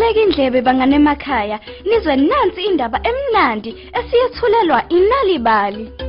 Beka indlebe bangane emakhaya nizwe nansi indaba emnandi esiyethulelwa inalibali.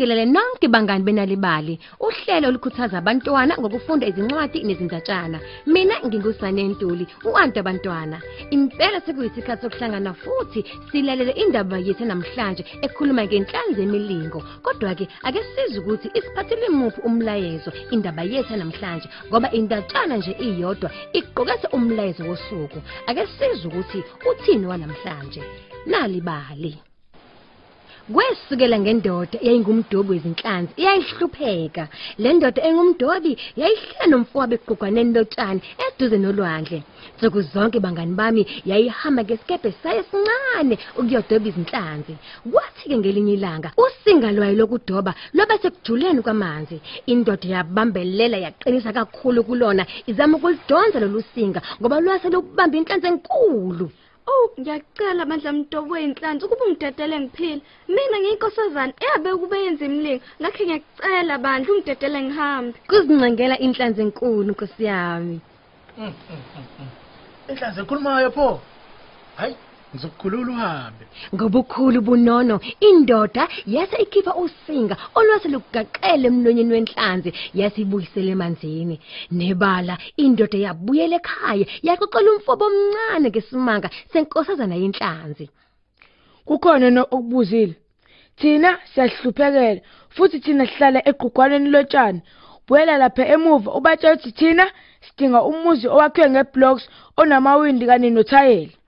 Sinibingelele nonke bangani benalibali. Uhlelo olukhuthaza abantwana ngokufunda izincwadi nezindatshana. Mina ngingusane Ntuli, uanti abantwana. Impela sekuyisikhathi sokuhlangana futhi silalele indaba yethu namhlanje ekhuluma ngenhlanzi yemilingo. Kodwa ke ake sizwe ukuthi isiphathele muphi umlayezo indaba yethu namhlanje ngoba indatshana nje iyodwa iqokethe umlayezo wosuku. Ake sizwe ukuthi uthini wanamhlanje. Nalibali. Kwesukela ngendoda eyayingumdobi wezinhlanzi iyayihlupheka. Le ndoda engumdobi yayihlala nomfowabo egqugwaneni lotshani eduze nolwandle. Nsuku zonke bangani bami yayihamba ngesikebhe sayo sincane ukuyodoba izinhlanzi. Kwathi ke ngelinye ilanga usinga lwayo lokudoba lobe sekujuleni kwamanzi. Indoda yabambelela yaqinisa kakhulu kulona izama ukulidonsa lolu singa ngoba lwase lokubamba inhlanzi enkulu. Oh, ngiyacela bandla mntobo weinhlanzi ukuba ungidedele ngiphila. Mina ngiyinkosazana eyabe kube yenza imlingo. Ngakhe ngiyacela bandla ungidedele ngihambe. Kuzincengela inhlanzi enkulu nkosi yami. Inhlanzi ekhulumayo pho. Hayi, ngizokukhulula uhambe. Ngobukhulu bunono indoda yase ikhipha usinga olwase lugaqele emlonyeni wenhlanzi yasibuyisela emanzini. Nebala indoda yabuyela ekhaya yaxoxela umfobo omncane ngesimanga senkosazana yenhlanzi. Kukhona no okubuzile. Thina siyahluphekela futhi thina sihlala egqugwaneni lotshani. Buyela lapha emuva ubatshela ukuthi thina sidinga umuzi owakhiwe ngeblocks onamawindi kanye nothayela.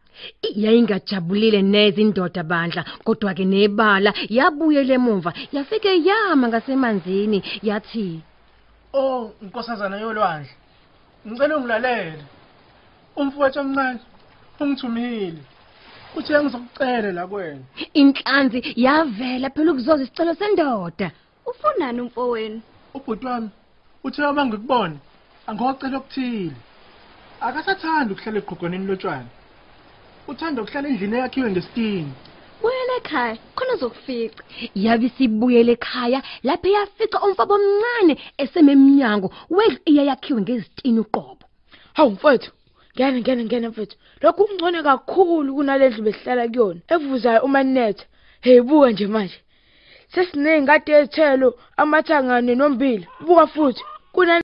Yayingajabulile neze indoda bandla kodwa ke nebala yabuyela emuva yafike yama ngasemanzini yathi Oh, inkosazana yolwandle. Ngicela ungilalele. Umfowethu omncane ungithumile. Uthe ngizokucela la kwena. inhlanzi yavela phela ukuzoza isicelo sendoda Ufunani umfowenu? Ubhuti wami uthe uma ngikubona angocela okuthile. Akasathanda ukuhlala egqogwaneni lotshani. Uthanda ukuhlala endlini eyakhiwe ngesitini. Buyela ekhaya khona uzokufica. yabe sibuyele ekhaya lapho yafica umfabo omncane esememnyango wedlu eyakhiwe ngezitini uqobo. Hawu mfowethu ngene ngene ngene mfowethu. Lokhu kungcono kakhulu kunalendlu besihlala kuyona evuzayo uma ninetha hey buka nje manje. Sesineyingadi ezithelo amathangane nombila buka futhi. Kuna